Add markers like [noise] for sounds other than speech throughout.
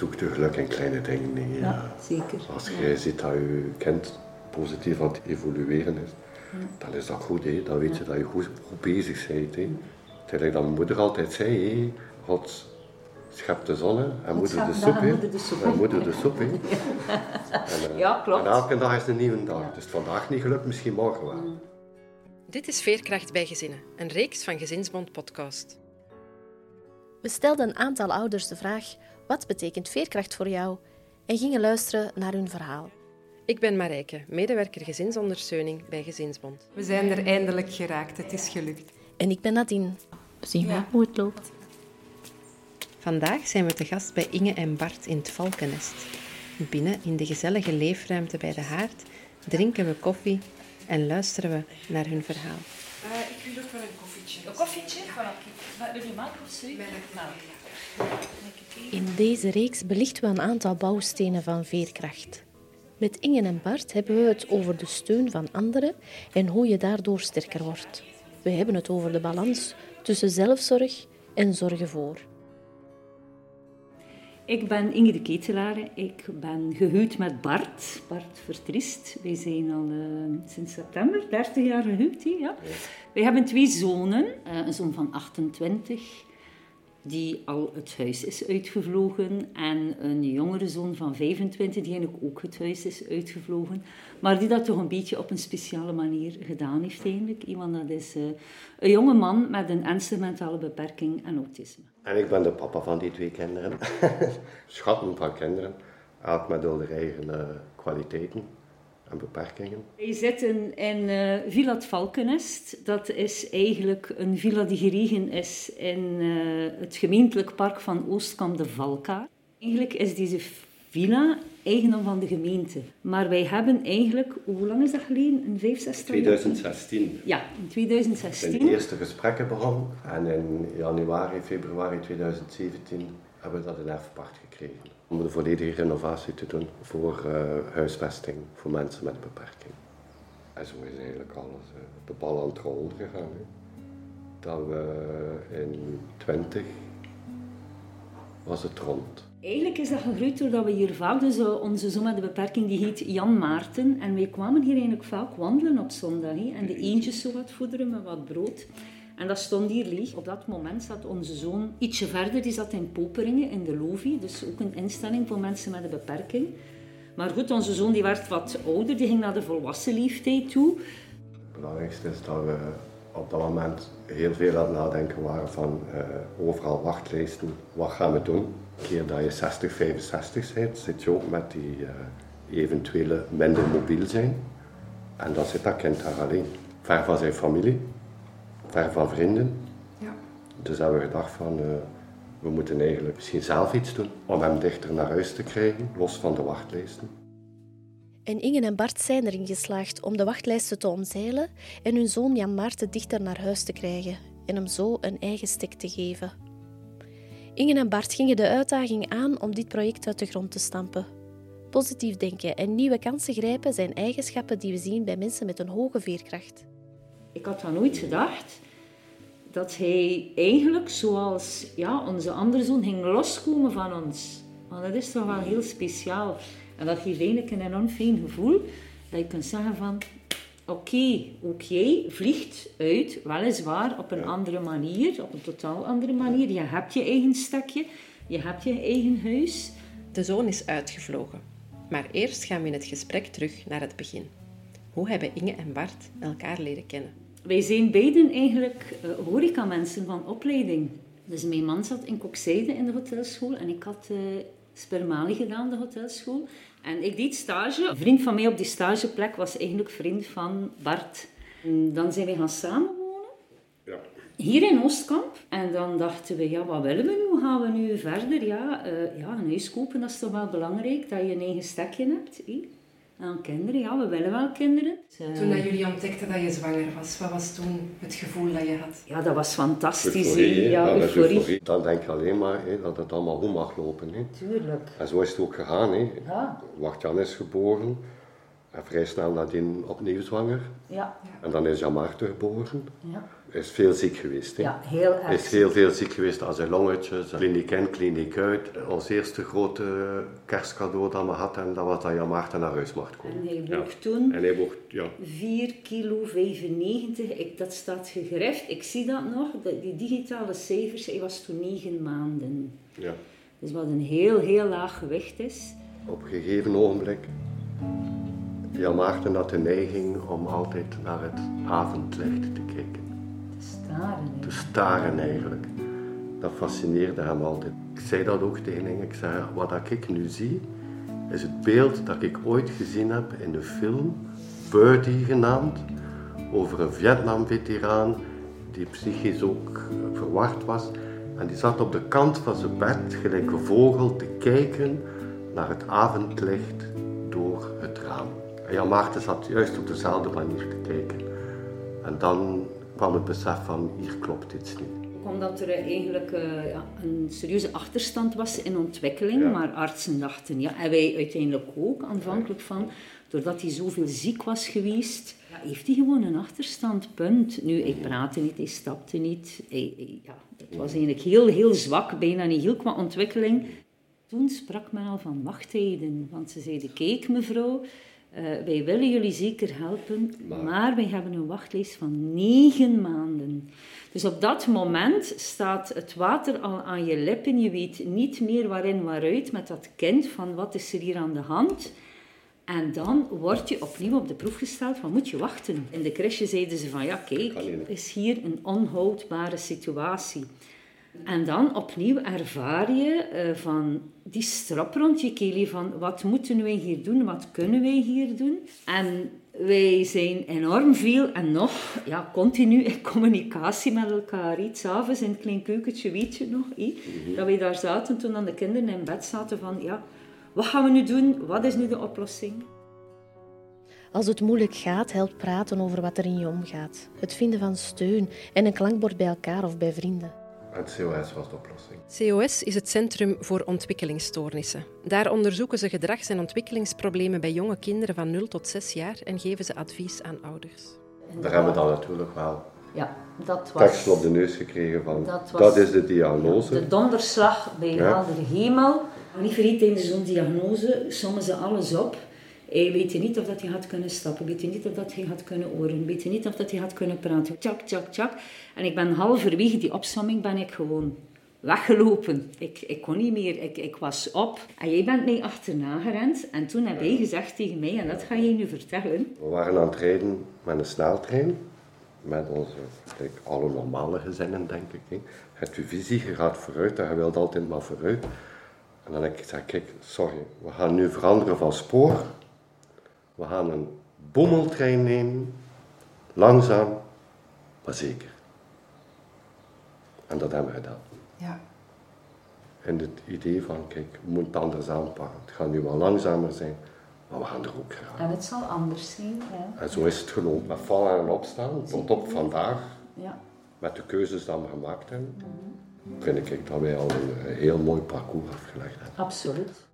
zoekt je geluk in kleine dingen. Ja, zeker. Als Ja. je ziet dat je kind positief aan het evolueren is, dan is dat goed. Hè. Dan weet je dat je goed, goed bezig bent. Hè. Terwijl dat mijn moeder altijd zei, hè. God schept de zon en moeder de soep. en moeder de soep, [laughs] En hè. moeder de soep. hè. En, eh, Ja, klopt. En elke dag is een nieuwe dag. Dus vandaag niet gelukt, misschien morgen wel. Dit is Veerkracht bij Gezinnen, een reeks van Gezinsbond podcast. We stelden een aantal ouders de vraag: wat betekent veerkracht voor jou? En gingen luisteren naar hun verhaal. Ik ben Marijke, medewerker gezinsondersteuning bij Gezinsbond. We zijn er eindelijk geraakt. Het is gelukt. En ik ben Nadine. We zien wel hoe het loopt. Vandaag zijn we te gast bij Inge en Bart in het Valkennest. Binnen in de gezellige leefruimte bij de haard drinken we koffie en luisteren we naar hun verhaal. ik wil ook wel een koffietje. Een koffietje? Voilà. Wil je melk of suiker? Melk. In deze reeks belichten we een aantal bouwstenen van veerkracht. Met Inge en Bart hebben we het over de steun van anderen en hoe je daardoor sterker wordt. We hebben het over de balans tussen zelfzorg en zorgen voor. Ik ben Inge de Ketelaar. Ik ben gehuwd met Bart, Bart Vertriest. Wij zijn al eh, sinds september 30 jaar gehuwd. hè, Ja. Wij hebben twee zonen. Eh, een zoon van 28, die al het huis is uitgevlogen. En een jongere zoon van 25, die eigenlijk ook het huis is uitgevlogen. Maar die dat toch een beetje op een speciale manier gedaan heeft eigenlijk. Iemand dat is eh, een jonge man met een ernstige mentale beperking en autisme. En ik ben de papa van die twee kinderen. [laughs] Schatten van kinderen. Elk met hun eigen kwaliteiten en beperkingen. Wij zitten in eh Villa het Valkenest. Dat is eigenlijk een villa die geregen is in eh, het gemeentelijk park van Oostkamp de Valka. Eigenlijk is deze villa eigendom van de gemeente. Maar wij hebben eigenlijk, hoe lang is dat geleden? Een vijf, zes jaar? 2016 Ja, in zijn 2016. de eerste gesprekken begonnen. En in januari, februari 2017 hebben we dat in erfpacht gekregen. Om een volledige renovatie te doen voor eh, huisvesting voor mensen met beperking. En zo is eigenlijk alles eh, de bal aan het rollen gegaan. Hè. Dat we in 20 was het rond. Eigenlijk is dat gegroeid doordat we hier vaak, dus eh, onze zoon met de beperking, die heet Jan Maarten. En wij kwamen hier eigenlijk vaak wandelen op zondag. hè. En de eendjes zo wat voederen met wat brood. En dat stond hier leeg. Op dat moment zat onze zoon ietsje verder, die zat in Poperingen, in de Lovi. Dus ook een instelling voor mensen met een beperking. Maar goed, onze zoon die werd wat ouder, die ging naar de volwassen leeftijd toe. Het belangrijkste is dat we op dat moment heel veel aan het nadenken waren van eh, overal wachtlijsten. Wat gaan we doen? Een keer dat je 60, 65 bent, zit je ook met die eh, eventuele minder mobiel zijn. En dan zit dat kind daar alleen. Ver van zijn familie, ver van vrienden. Ja. Dus hebben we gedacht van, eh, we moeten eigenlijk misschien zelf iets doen om hem dichter naar huis te krijgen, los van de wachtlijsten. En Inge en Bart zijn erin geslaagd om de wachtlijsten te omzeilen en hun zoon Jan Maarten dichter naar huis te krijgen en hem zo een eigen stek te geven. Inge en Bart gingen de uitdaging aan om dit project uit de grond te stampen. Positief denken en nieuwe kansen grijpen zijn eigenschappen die we zien bij mensen met een hoge veerkracht. Ik had van nooit gedacht dat hij eigenlijk, zoals ja, onze andere zoon, ging loskomen van ons. Want dat is toch wel heel speciaal. En dat geeft eigenlijk een enorm fijn gevoel. Dat je kunt zeggen van... Oké, ook jij vliegt uit, weliswaar op een andere manier, op een totaal andere manier. Je hebt je eigen stekje, je hebt je eigen huis. De zoon is uitgevlogen. Maar eerst gaan we in het gesprek terug naar het begin. Hoe hebben Inge en Bart elkaar leren kennen? Wij zijn beiden eigenlijk uh, horecamensen van opleiding. Dus mijn man zat in Kokzijde in de hotelschool en ik had uh, Spermali gedaan, de hotelschool. En ik deed stage. Een vriend van mij op die stageplek was eigenlijk vriend van Bart. En dan zijn we gaan samenwonen. Ja. Hier in Oostkamp. En dan dachten we, ja, wat willen we nu? Hoe gaan we nu verder? Ja, uh, ja een huis kopen, dat is toch wel belangrijk, dat je een eigen stekje hebt. Aan kinderen. Ja, we willen wel kinderen. Toen dat jullie ontdekten dat je zwanger was, wat was toen het gevoel dat je had? Ja, dat was fantastisch. Euforie, ja, ja, euforie. euforie. Dan denk je alleen maar hè, dat het allemaal goed mag lopen. Hè. Tuurlijk. En zo is het ook gegaan. Hè. Ja. Wachtjan is geboren. En vrij snel nadien opnieuw zwanger. Ja, En dan is Jan Maarten geboren. ja. Hij is veel ziek geweest. Hè? ja heel Hij is erg. heel veel ziek geweest aan zijn longetjes. Kliniek in, kliniek uit. Ons eerste grote kerstcadeau dat we hadden, dat was dat Jan Maarten naar huis mocht komen. En hij Ja. woog toen En hij ja, 4 kilo 95. Ik, dat staat gegrift. Ik zie dat nog. De, die digitale cijfers. Hij was toen 9 maanden. ja. Dus wat een heel, heel laag gewicht is. Op een gegeven ogenblik, Jan Maarten had de neiging om altijd naar het avondlicht te kijken. Staren. Te staren eigenlijk. Dat fascineerde hem altijd. Ik zei dat ook tegen hem. Ik zei, wat ik nu zie, is het beeld dat ik ooit gezien heb in de film, Birdie genaamd, over een Vietnam-veteraan die psychisch ook verward was. En die zat op de kant van zijn bed, gelijk een vogel, te kijken naar het avondlicht door het raam. En Jan Maarten zat juist op dezelfde manier te kijken. En dan kwam het besef van, hier klopt iets niet. Ook omdat er eigenlijk eh, ja, een serieuze achterstand was in ontwikkeling. Ja. Maar artsen dachten, ja, en wij uiteindelijk ook aanvankelijk van, doordat hij zoveel ziek was geweest, ja, heeft hij gewoon een achterstand, punt. Nu, hij praatte niet, hij stapte niet. Hij, hij- ja, het was eigenlijk heel, heel zwak, bijna niet heel qua ontwikkeling. Toen sprak men al van wachttijden, want ze zeiden, kijk mevrouw, eh, wij willen jullie zeker helpen, maar wij hebben een wachtlijst van negen maanden. Dus op dat moment staat het water al aan je lippen. Je weet niet meer waarin waaruit met dat kind van wat is er hier aan de hand. En dan word je opnieuw op de proef gesteld van moet je wachten. In de crèche zeiden ze van ja kijk, is hier een onhoudbare situatie. En dan opnieuw ervaar je eh, van die strop rond je keel van wat moeten wij hier doen, wat kunnen wij hier doen. En wij zijn enorm veel en nog ja, continu in communicatie met elkaar. Iets avonds in het klein keukentje, weet je nog? hè? Dat wij daar zaten toen dan de kinderen in bed zaten van ja, wat gaan we nu doen? Wat is nu de oplossing? Als het moeilijk gaat, helpt praten over wat er in je omgaat. Het vinden van steun en een klankbord bij elkaar of bij vrienden. Het COS was de oplossing. COS is het Centrum voor Ontwikkelingsstoornissen. Daar onderzoeken ze gedrags- en ontwikkelingsproblemen bij jonge kinderen van 0 tot 6 jaar en geven ze advies aan ouders. Daar hebben we dan natuurlijk wel Ja, dat was teksten op de neus gekregen van Dat is de diagnose. de donderslag bij Ja. hemel. Niet vergeten tijdens zo'n diagnose sommen ze alles op. Hij weet je niet of dat hij had kunnen stappen, weet je niet of dat hij had kunnen oren, weet je niet of dat hij had kunnen praten. Tjak, tjak, tjak. En ik ben halverwege die opsomming ben ik gewoon weggelopen. Ik, ik kon niet meer, ik, ik was op. En jij bent mij achterna gerend. En toen heb hij gezegd tegen mij, en dat ga je nu vertellen. We waren aan het rijden met een sneltrein. Met onze, alle normale gezinnen, denk ik. Je hebt je visie, je gaat vooruit en je wilt altijd maar vooruit. En dan heb ik gezegd, kijk, sorry, we gaan nu veranderen van spoor. We gaan een bommeltrein nemen. Langzaam, maar zeker. En dat hebben we gedaan. Ja. En het idee van, kijk, we moeten het anders aanpakken. Het gaat nu wel langzamer zijn, maar we gaan er ook geraken. En het zal anders zijn. Ja. En zo is het gelopen. Met vallen en opstaan, tot op vandaag, ja. met de keuzes die we gemaakt hebben, vind ik dat wij al een heel mooi parcours afgelegd hebben. Absoluut.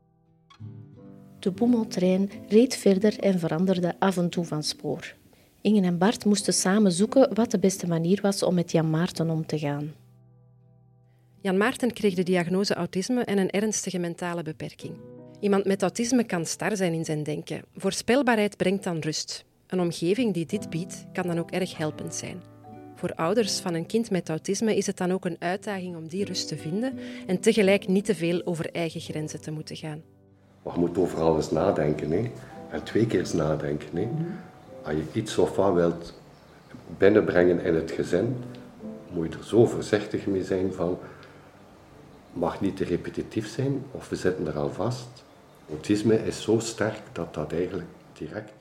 De boemeltrein reed verder en veranderde af en toe van spoor. Inge en Bart moesten samen zoeken wat de beste manier was om met Jan Maarten om te gaan. Jan Maarten kreeg de diagnose autisme en een ernstige mentale beperking. Iemand met autisme kan star zijn in zijn denken. Voorspelbaarheid brengt dan rust. Een omgeving die dit biedt, kan dan ook erg helpend zijn. Voor ouders van een kind met autisme is het dan ook een uitdaging om die rust te vinden en tegelijk niet te veel over eigen grenzen te moeten gaan. Maar je moet over alles nadenken. Hè. En twee keer eens nadenken. Hè. Als je iets of wat wilt binnenbrengen in het gezin, moet je er zo voorzichtig mee zijn van... mag niet te repetitief zijn, of we zitten er al vast. Autisme is zo sterk dat dat eigenlijk direct...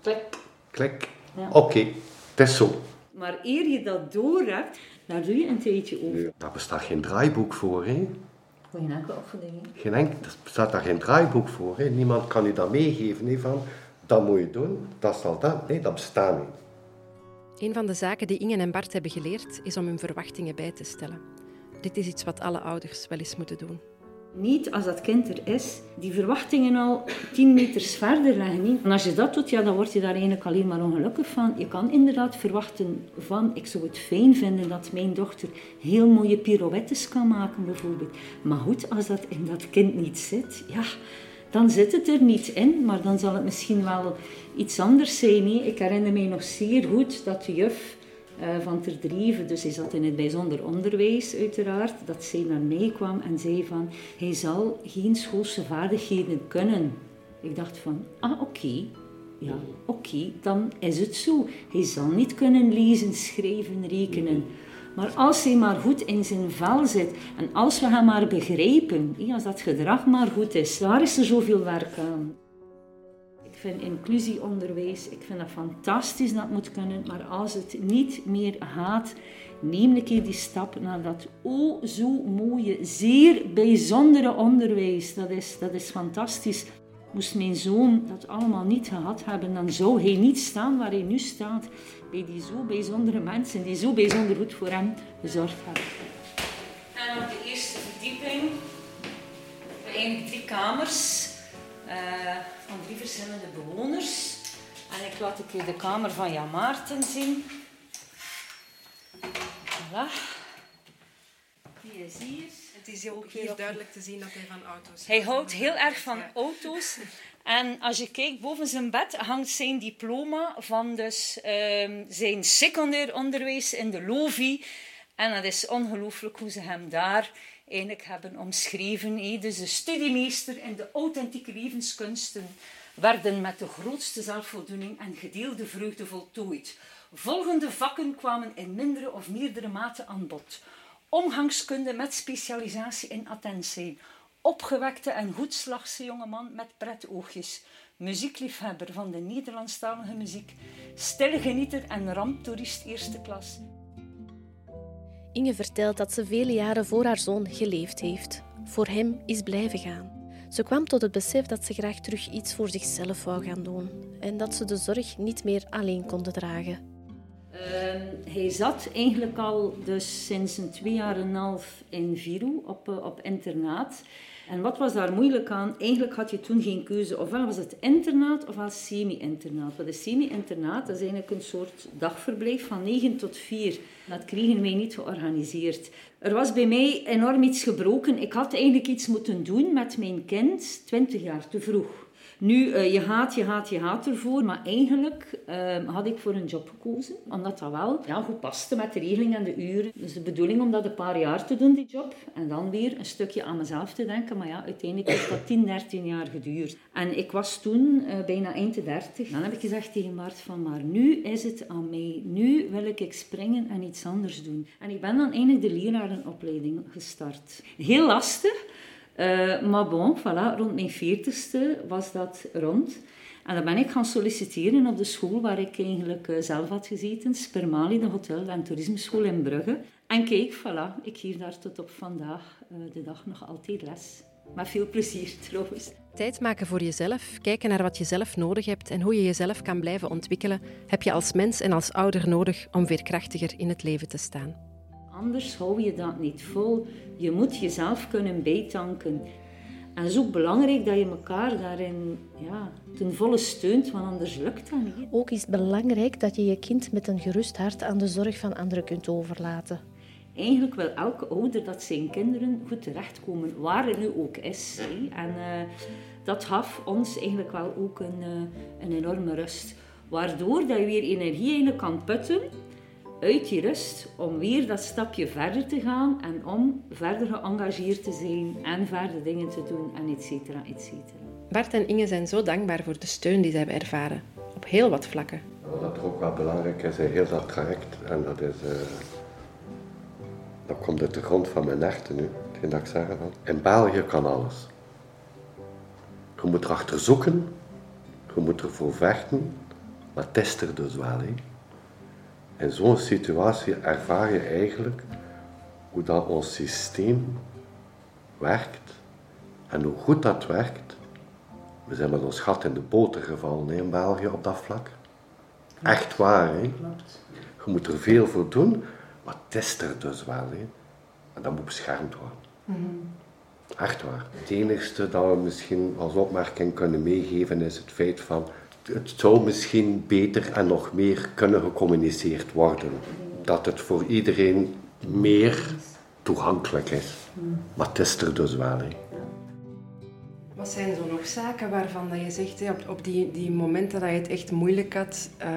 Klik. Klik. Ja. Oké, het is zo. Maar eer je dat door hebt, daar doe je een tijdje over. Daar bestaat geen draaiboek voor. Hè. Voor je enkele opvoeding. Geen enkel, er bestaat daar geen draaiboek voor. Hè. Niemand kan u dat meegeven. Hè, van, dat moet je doen, dat zal dat. Nee, dat bestaat niet. Een van de zaken die Inge en Bart hebben geleerd, is om hun verwachtingen bij te stellen. Dit is iets wat alle ouders wel eens moeten doen. Niet als dat kind er is, die verwachtingen al tien meters verder leggen. En als je dat doet, ja, dan word je daar eigenlijk alleen maar ongelukkig van. Je kan inderdaad verwachten van, ik zou het fijn vinden dat mijn dochter heel mooie pirouettes kan maken bijvoorbeeld. Maar goed, als dat in dat kind niet zit, ja, dan zit het er niet in. Maar dan zal het misschien wel iets anders zijn. Ik herinner me nog zeer goed dat de juf van Terdrieven, dus hij zat in het bijzonder onderwijs uiteraard, dat zij naar mij kwam en zei van, hij zal geen schoolse vaardigheden kunnen. Ik dacht van, ah oké, ja oké, dan is het zo. Hij zal niet kunnen lezen, schrijven, rekenen. Maar als hij maar goed in zijn vel zit en als we hem maar begrijpen, als dat gedrag maar goed is, daar is er zoveel werk aan vind inclusieonderwijs, ik vind dat fantastisch dat moet kunnen, maar als het niet meer gaat, neem een keer die stap naar dat oh zo mooie, zeer bijzondere onderwijs. Dat is, dat is fantastisch. Moest mijn zoon dat allemaal niet gehad hebben, dan zou hij niet staan waar hij nu staat, bij die zo bijzondere mensen die zo bijzonder goed voor hem gezorgd hebben. En op de eerste verdieping, eigenlijk drie kamers. Van drie verschillende bewoners. En ik laat een keer de kamer van Jan Maarten zien. Voilà. Die is hier. Het is ook heel duidelijk te zien dat hij van auto's Hij houdt heel erg van auto's. [laughs] En als je kijkt boven zijn bed hangt zijn diploma van dus, um, zijn secundair onderwijs in de LOVI. En dat is ongelooflijk hoe ze hem daar eigenlijk hebben omschreven. Dus de studiemeester in de authentieke levenskunsten werden met de grootste zelfvoldoening en gedeelde vreugde voltooid. Volgende vakken kwamen in mindere of meerdere mate aan bod. Omgangskunde met specialisatie in attentie. Opgewekte en goedslagse jongeman met pretoogjes. Muziekliefhebber van de Nederlandstalige muziek. Stilgenieter en ramptoerist eerste klas. Inge vertelt dat ze vele jaren voor haar zoon geleefd heeft. Voor hem is blijven gaan. Ze kwam tot het besef dat ze graag terug iets voor zichzelf wou gaan doen en dat ze de zorg niet meer alleen konden dragen. Ehm, hij zat eigenlijk al dus sinds een twee jaar en een half in Viru op, uh, op internaat. En wat was daar moeilijk aan? Eigenlijk had je toen geen keuze. Ofwel was het internaat ofwel semi-internaat. Wat is semi-internaat? Dat is eigenlijk een soort dagverblijf van 9 tot 4. Dat kregen wij niet georganiseerd. Er was bij mij enorm iets gebroken. Ik had eigenlijk iets moeten doen met mijn kind 20 jaar te vroeg. Nu, uh, je gaat, je gaat, je gaat ervoor, maar eigenlijk uh, had ik voor een job gekozen, omdat dat wel ja, goed paste met de regeling en de uren. Dus de bedoeling om dat een paar jaar te doen, die job, en dan weer een stukje aan mezelf te denken, maar ja, uiteindelijk heeft dat 10, 13 jaar geduurd. En ik was toen uh, bijna eind de 30. Dan heb ik gezegd tegen Bart van, maar nu is het aan mij. Nu wil ik springen en iets anders doen. En ik ben dan eindelijk de lerarenopleiding gestart. Heel lastig, uh, maar bon, voilà, rond mijn veertigste was dat rond. En dan ben ik gaan solliciteren op de school waar ik eigenlijk uh, zelf had gezeten, Spermali, de hotel- en toerismeschool in Brugge. En kijk, voilà, ik geef daar tot op vandaag uh, de dag nog altijd les. Met veel plezier [laughs] trouwens. Tijd maken voor jezelf, kijken naar wat je zelf nodig hebt en hoe je jezelf kan blijven ontwikkelen, heb je als mens en als ouder nodig om veerkrachtiger in het leven te staan. Anders hou je dat niet vol. Je moet jezelf kunnen bijtanken. En het is ook belangrijk dat je elkaar daarin ja, ten volle steunt, want anders lukt dat niet. Ook is het belangrijk dat je je kind met een gerust hart aan de zorg van anderen kunt overlaten. Eigenlijk wil elke ouder dat zijn kinderen goed terechtkomen, waar het nu ook is. En uh, dat gaf ons eigenlijk wel ook een, uh, een enorme rust. Waardoor dat je weer energie eigenlijk kan putten uit die rust om weer dat stapje verder te gaan en om verder geëngageerd te zijn en verder dingen te doen en et cetera, et cetera. Bart en Inge zijn zo dankbaar voor de steun die ze hebben ervaren, op heel wat vlakken. Wat ook wel belangrijk is, heel dat traject, en dat is... Uh, dat komt uit de grond van mijn echte nu, hetgeen dat ik zeg. Van. In België kan alles. Je moet erachter zoeken, je moet ervoor vechten, maar test er dus wel. Hè. In zo'n situatie ervaar je eigenlijk hoe dat ons systeem werkt en hoe goed dat werkt. We zijn met ons gat in de boter gevallen in België op dat vlak. Echt waar, hè? Je moet er veel voor doen, maar het is er dus wel. Hè? En dat moet beschermd worden. Mhm. Echt waar. Het enigste dat we misschien als opmerking kunnen meegeven is het feit van het zou misschien beter en nog meer kunnen gecommuniceerd worden. Dat het voor iedereen meer toegankelijk is. Maar het is er dus wel. Wat zijn zo nog zaken waarvan dat je zegt, op, die, die momenten dat je het echt moeilijk had, eh,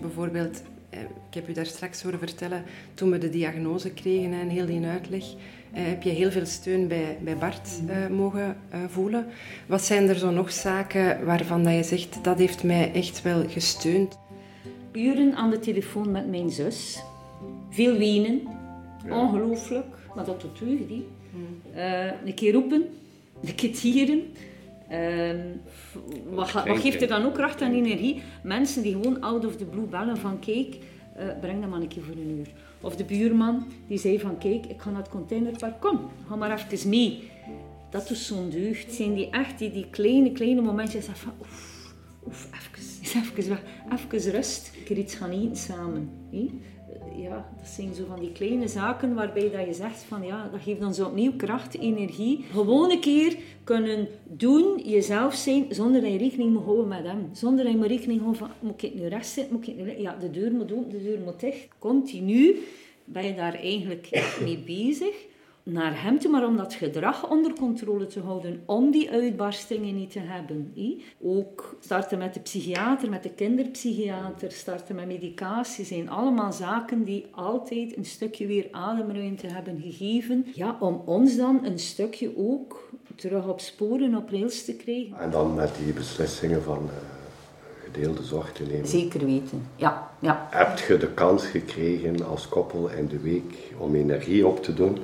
bijvoorbeeld, ik heb u daar straks horen vertellen, toen we de diagnose kregen en heel die uitleg, eh, heb je heel veel steun bij, bij Bart eh, mogen eh, voelen. Wat zijn er zo nog zaken waarvan dat je zegt, dat heeft mij echt wel gesteund? Uren aan de telefoon met mijn zus. Veel wenen. Ongelooflijk. Maar dat doet u, die. Eh, een keer roepen. Een keer tieren. Ehm, wat, geeft er dan ook kracht en energie? Mensen die gewoon out of the blue bellen van kijk, eh, breng dat maar een keer voor een uur. Of de buurman die zei van kijk, ik ga naar het containerpark, kom, ga maar even mee. Dat doet zo'n deugd. Zijn die echt die, die kleine, kleine momentjes van oef, oef, even, [laughs] even weg, rust. Een keer iets gaan eten samen. hè. Ja, dat zijn zo van die kleine zaken waarbij dat je zegt van ja, dat geeft ons opnieuw kracht, energie. Gewoon een keer kunnen doen, jezelf zijn, zonder dat je rekening moet houden met hem. Zonder dat je maar rekening houdt van, moet ik nu rechts zitten, moet ik nu? Ja, de deur moet open, de deur moet dicht. Continu ben je daar eigenlijk mee bezig naar hem toe, maar om dat gedrag onder controle te houden, om die uitbarstingen niet te hebben. Ook starten met de psychiater, met de kinderpsychiater, starten met medicatie, zijn allemaal zaken die altijd een stukje weer ademruimte hebben gegeven. Ja, om ons dan een stukje ook terug op sporen, op rails te krijgen. En dan met die beslissingen van eh, gedeelde zorg te nemen. Zeker weten, ja. ja. Heb je de kans gekregen als koppel in de week om energie op te doen?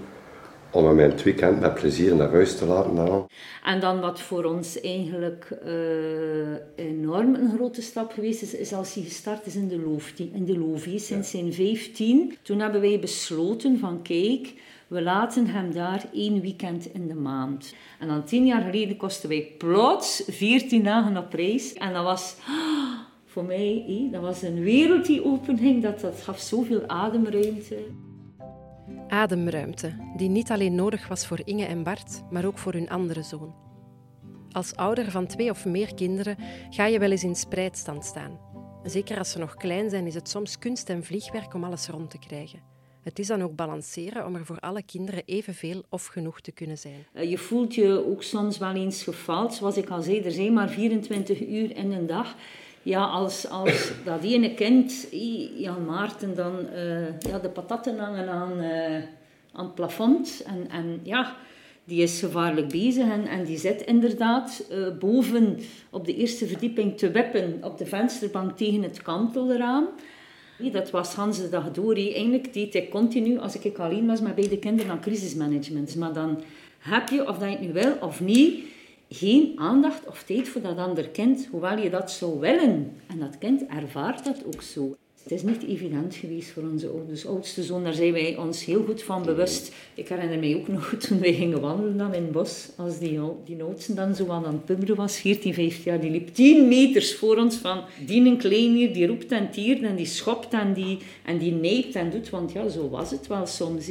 Om hem in het weekend met plezier naar huis te laten gaan? En dan wat voor ons eigenlijk eh, enorm een grote stap geweest is, is als hij gestart is in de Loofie. In de Loofie sinds zijn 15. Toen hebben wij besloten van kijk, we laten hem daar één weekend in de maand. En dan tien jaar geleden kosten wij plots 14 dagen op reis. En dat was [gasps] voor mij, dat was een wereld die openging. Dat, dat gaf zoveel ademruimte. Ademruimte, die niet alleen nodig was voor Inge en Bart, maar ook voor hun andere zoon. Als ouder van twee of meer kinderen ga je wel eens in spreidstand staan. Zeker als ze nog klein zijn, is het soms kunst en vliegwerk om alles rond te krijgen. Het is dan ook balanceren om er voor alle kinderen evenveel of genoeg te kunnen zijn. Eh, Je voelt je ook soms wel eens gefaald. Zoals ik al zei, er zijn maar 24 uur in een dag. Ja, als, als dat ene kind, Jan Maarten, dan eh, ja, de patatten hangen aan, eh, aan het plafond. En, en ja, die is gevaarlijk bezig en, en die zit inderdaad eh, boven op de eerste verdieping te wippen op de vensterbank tegen het kantelraam. Nee, dat was Hans de dag door. Eigenlijk deed ik continu, als ik alleen was met beide kinderen, aan crisismanagement. Maar dan heb je, of dat je het nu wil of niet, geen aandacht of tijd voor dat ander kind, hoewel je dat zou willen. En dat kind ervaart dat ook zo. Het is niet evident geweest voor onze ouders. oudste zoon, daar zijn wij ons heel goed van bewust. Ik herinner mij ook nog [laughs] toen wij gingen wandelen in het bos, als die, ou- die oudste dan zo aan het pubberen was, 14, 15 jaar, die liep 10 meters voor ons van die een kleinier, die roept en tiert en die schopt en die, en die neept en doet, want ja, zo was het wel soms.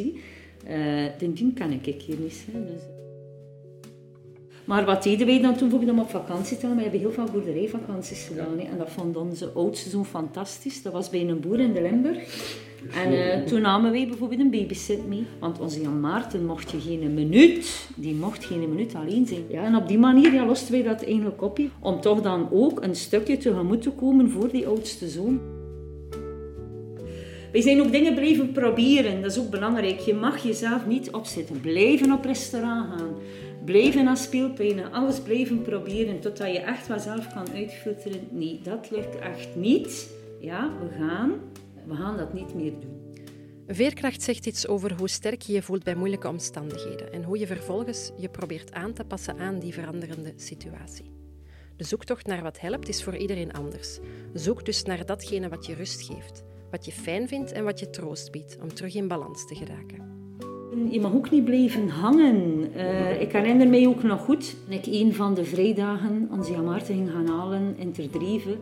den dien kan ik hier niet. Hè, dus. Maar wat deden wij dan toen bijvoorbeeld om op vakantie te gaan? We hebben heel veel boerderijvakanties gedaan. hè. En dat vond onze oudste zoon fantastisch. Dat was bij een boer in de Limburg. En eh, toen namen wij bijvoorbeeld een babysit mee. Want onze Jan Maarten mocht je geen minuut, die mocht geen minuut alleen zijn. Ja, en op die manier ja, losten wij dat eigenlijk op. hè. Om toch dan ook een stukje tegemoet te komen voor die oudste zoon. Wij zijn ook dingen blijven proberen, dat is ook belangrijk. Je mag jezelf niet opzetten. Blijven op restaurant gaan. Blijven naar speelpijnen. Alles blijven proberen totdat je echt wel zelf kan uitfilteren. Nee, dat lukt echt niet. Ja, we gaan. We gaan dat niet meer doen. Veerkracht zegt iets over hoe sterk je je voelt bij moeilijke omstandigheden en hoe je vervolgens je probeert aan te passen aan die veranderende situatie. De zoektocht naar wat helpt is voor iedereen anders. Zoek dus naar datgene wat je rust geeft, wat je fijn vindt en wat je troost biedt om terug in balans te geraken. Je mag ook niet blijven hangen. Eh, ik herinner mij ook nog goed, ik een van de vrijdagen onze Maarten ging gaan halen in Terdreven.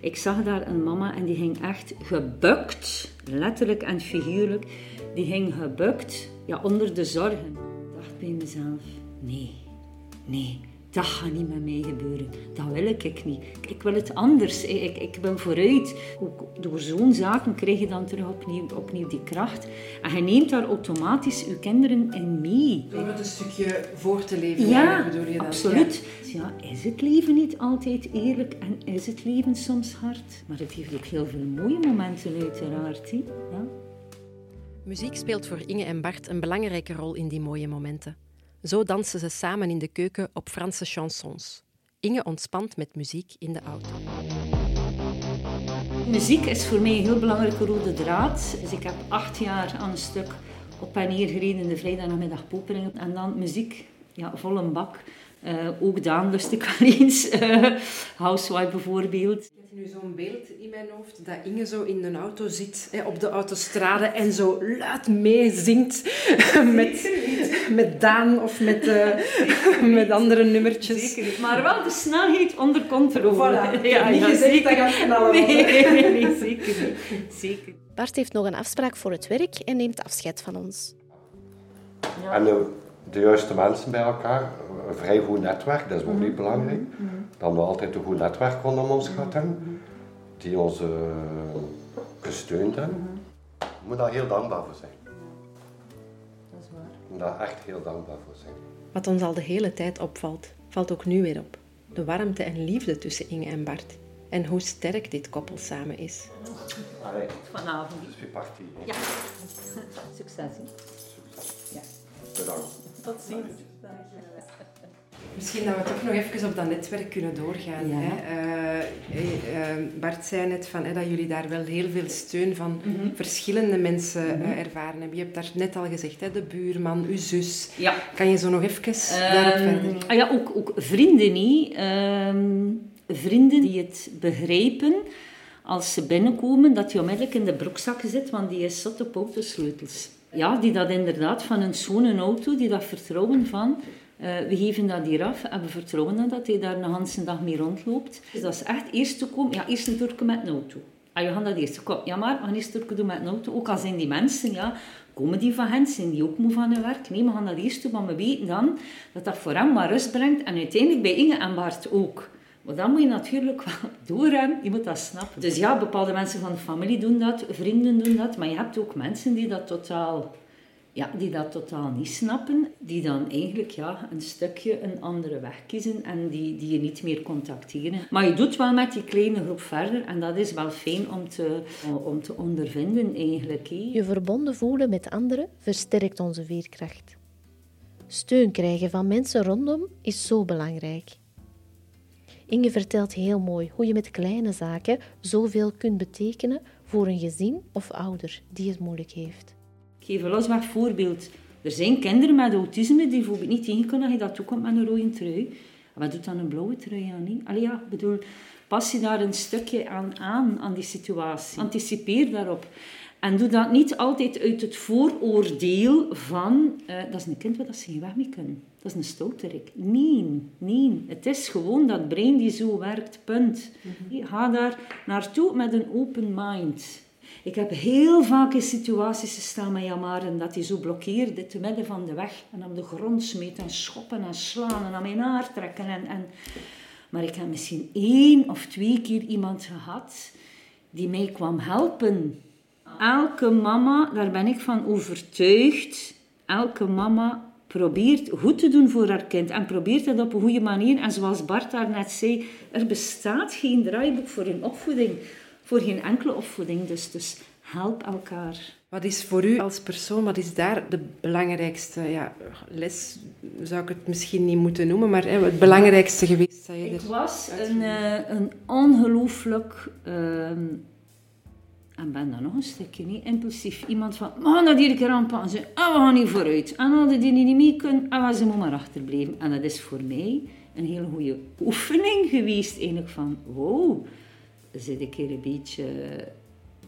Ik zag daar een mama en die ging echt gebukt, letterlijk en figuurlijk. Die ging gebukt ja, onder de zorgen. Ik dacht bij mezelf, nee, nee, dat gaat niet met mij gebeuren. Dat wil ik niet. Ik wil het anders. Ik, ik wil vooruit. Ook door zo'n zaken krijg je dan terug opnieuw, opnieuw die kracht. En je neemt daar automatisch je kinderen in mee. Door het een stukje voor te leven, Ja, bedoel je dan? absoluut. Ja. is het leven niet altijd eerlijk en is het leven soms hard? Maar het heeft ook heel veel mooie momenten uiteraard. hè. Ja. Muziek speelt voor Inge en Bart een belangrijke rol in die mooie momenten. Zo dansen ze samen in de keuken op Franse chansons. Inge ontspant met muziek in de auto. Muziek is voor mij een heel belangrijke rode draad. Dus ik heb acht jaar aan een stuk op en neer gereden in de vrijdagmiddag Poperingen. En dan muziek, ja, vol een bak. Eh, ook Daan lust ik wel [laughs] eens. Eh, Housewife bijvoorbeeld. Ik heb nu zo'n beeld in mijn hoofd dat Inge zo in een auto zit, hè, op de autostrade, en zo luid meezingt [laughs] met, met Daan of met, eh, [laughs] met andere nummertjes. Zeker niet. Maar wel de snelheid onder controle. Voilà. Ik heb niet gezegd dat knallen was, Nee, nee, nee, zeker niet. Zeker. Bart heeft nog een afspraak voor het werk en neemt afscheid van ons. En de, de juiste mensen bij elkaar, een vrij goed netwerk, dat is ook niet belangrijk. Dat we altijd een goed netwerk rondom ons gehad hebben, die ons eh, gesteund hebben. Je moet daar heel dankbaar voor zijn. Dat is waar. Je moet daar echt heel dankbaar voor zijn. Wat ons al de hele tijd opvalt, valt ook nu weer op. De warmte en liefde tussen Inge en Bart. En hoe sterk dit koppel samen is. Allee, Vanavond. dus weer. Ja. [laughs] Succes. Ja. Bedankt. Tot ziens. Misschien dat we toch nog even op dat netwerk kunnen doorgaan. Ja. Hè. Eh, eh, eh, Bart zei net van, hè, dat jullie daar wel heel veel steun van Mhm. verschillende mensen eh, ervaren hebben. Je hebt daar net al gezegd, hè, de buurman, uw zus. Ja. Kan je zo nog even daarop Ehm, verder? ah ja, ook, ook vrienden niet. Ehm, vrienden die het begrijpen als ze binnenkomen, dat die onmiddellijk in de broekzak zit, want die is zot op autosleutels. Ja, die dat inderdaad van een schone auto, die dat vertrouwen van, we geven dat hier af en we vertrouwen dat, hij daar een hele dag mee rondloopt. Dus dat is echt eerst te komen, ja, eerst een toerke met een auto. Ah, we gaan dat eerst. Kom, ja maar, we gaan eerst toerke doen met een auto. Ook al zijn die mensen, ja, komen die van hen, zijn die ook moe van hun werk? Nee, we gaan dat eerst doen, maar we weten dan dat dat voor hem maar rust brengt. En uiteindelijk bij Inge en Bart ook. Maar dan moet je natuurlijk wel [laughs] doorgaan, je moet dat snappen. Dus ja, bepaalde mensen van de familie doen dat, vrienden doen dat, maar je hebt ook mensen die dat totaal, ja, die dat totaal niet snappen, die dan eigenlijk ja, een stukje een andere weg kiezen en die, die je niet meer contacteren. Maar je doet wel met die kleine groep verder en dat is wel fijn om te, om te ondervinden eigenlijk. Je verbonden voelen met anderen versterkt onze veerkracht. Steun krijgen van mensen rondom is zo belangrijk. Inge vertelt heel mooi hoe je met kleine zaken zoveel kunt betekenen voor een gezin of ouder die het moeilijk heeft. Geef een losweg voorbeeld. Er zijn kinderen met autisme die bijvoorbeeld niet tegen kunnen dat je dat toekomt met een rode trui. Wat doet dan een blauwe trui aan? Niet? Allee, ja, bedoel, pas je daar een stukje aan aan, aan die situatie. Anticipeer daarop. En doe dat niet altijd uit het vooroordeel van... eh, dat is een kind waar dat ze geen weg mee kunnen. Dat is een stouterik. Nee, nee. Het is gewoon dat brein die zo werkt, punt. Ga daar naartoe met een open mind. Ik heb heel vaak in situaties gestaan met Jamaren dat hij zo blokkeerde te midden van de weg en op de grond smeet en schoppen en slaan en aan mijn haar trekken. En, en... Maar ik heb misschien één of twee keer iemand gehad die mij kwam helpen. Elke mama, daar ben ik van overtuigd, elke mama probeert goed te doen voor haar kind en probeert het op een goede manier. En zoals Bart daar net zei, er bestaat geen draaiboek voor een opvoeding, voor geen enkele opvoeding. Dus, dus help elkaar. Wat is voor u als persoon, wat is daar de belangrijkste ja, les, zou ik het misschien niet moeten noemen, maar hè, het belangrijkste geweest dat je Ik er... was een, eh, een ongelooflijk, ehm, en ben dan nog een stukje niet impulsief, iemand van, we gaan dat hier een keer aanpakken, en we gaan hier vooruit. En al die die niet mee kunnen, en ze moet maar achterblijven. En dat is voor mij een hele goede oefening geweest, eigenlijk van, wow, zit ik hier een beetje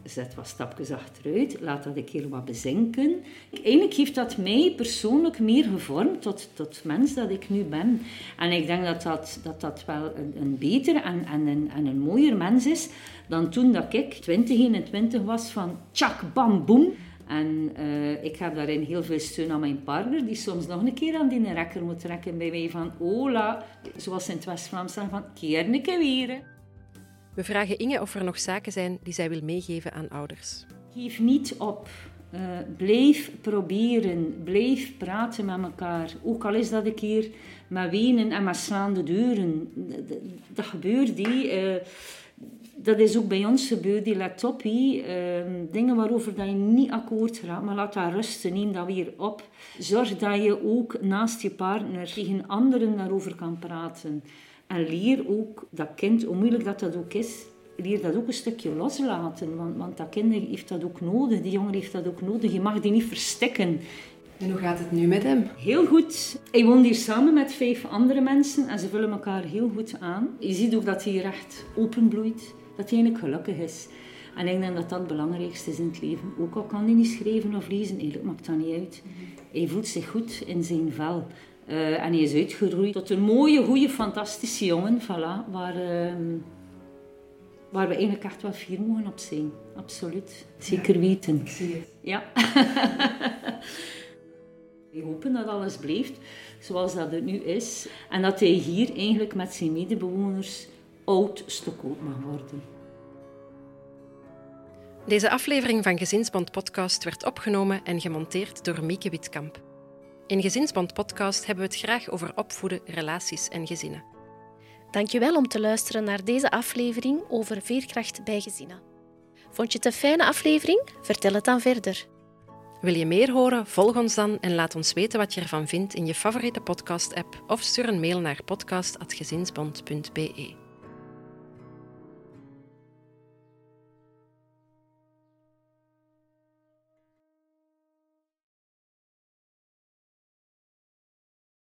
zet wat stapjes achteruit, laat dat een keer wat bezinken. Eigenlijk heeft dat mij persoonlijk meer gevormd tot, tot mens dat ik nu ben. En ik denk dat dat, dat, dat wel een, een beter en, en, een, en een mooier mens is dan toen dat ik 20, 21 was van tjak, bam, boem. En uh, ik heb daarin heel veel steun aan mijn partner, die soms nog een keer aan die rekker moet trekken bij mij van Ola, zoals in het West-Vlaams zeggen, van keer een keer weer. We vragen Inge of er nog zaken zijn die zij wil meegeven aan ouders. Geef niet op. Uh, blijf proberen, blijf praten met elkaar. Ook al is dat een keer met wenen en met slaande deuren. Dat gebeurt, die. Uh, dat is ook bij ons gebeurd, die let op. Uh, dingen waarover dat je niet akkoord gaat, maar laat dat rusten, neem dat weer op. Zorg dat je ook naast je partner tegen anderen daarover kan praten. En leer ook dat kind, hoe moeilijk dat dat ook is, leer dat ook een stukje loslaten. Want, want dat kind heeft dat ook nodig, die jongen heeft dat ook nodig. Je mag die niet verstikken. En hoe gaat het nu met hem? Heel goed. Hij woont hier samen met vijf andere mensen en ze vullen elkaar heel goed aan. Je ziet ook dat hij hier echt openbloeit, dat hij eigenlijk gelukkig is. En ik denk dat dat het belangrijkste is in het leven. Ook al kan hij niet schrijven of lezen, eigenlijk maakt dat niet uit. Hij voelt zich goed in zijn vel. Uh, en hij is uitgeroeid tot een mooie, goede, fantastische jongen. Voilà, waar, uh, waar we eigenlijk echt wel fier mogen op zijn. Absoluut. Zeker weten. Ik zie het. Ja. [laughs] We hopen dat alles blijft zoals dat het nu is. En dat hij hier eigenlijk met zijn medebewoners oud stokoud mag worden. Deze aflevering van Gezinsband Podcast werd opgenomen en gemonteerd door Mieke Witkamp. In Gezinsband Podcast hebben we het graag over opvoeden, relaties en gezinnen. Dankjewel om te luisteren naar deze aflevering over veerkracht bij gezinnen. Vond je het een fijne aflevering? Vertel het dan verder. Wil je meer horen? Volg ons dan en laat ons weten wat je ervan vindt in je favoriete podcast-app of stuur een mail naar podcast.gezinsbond.be.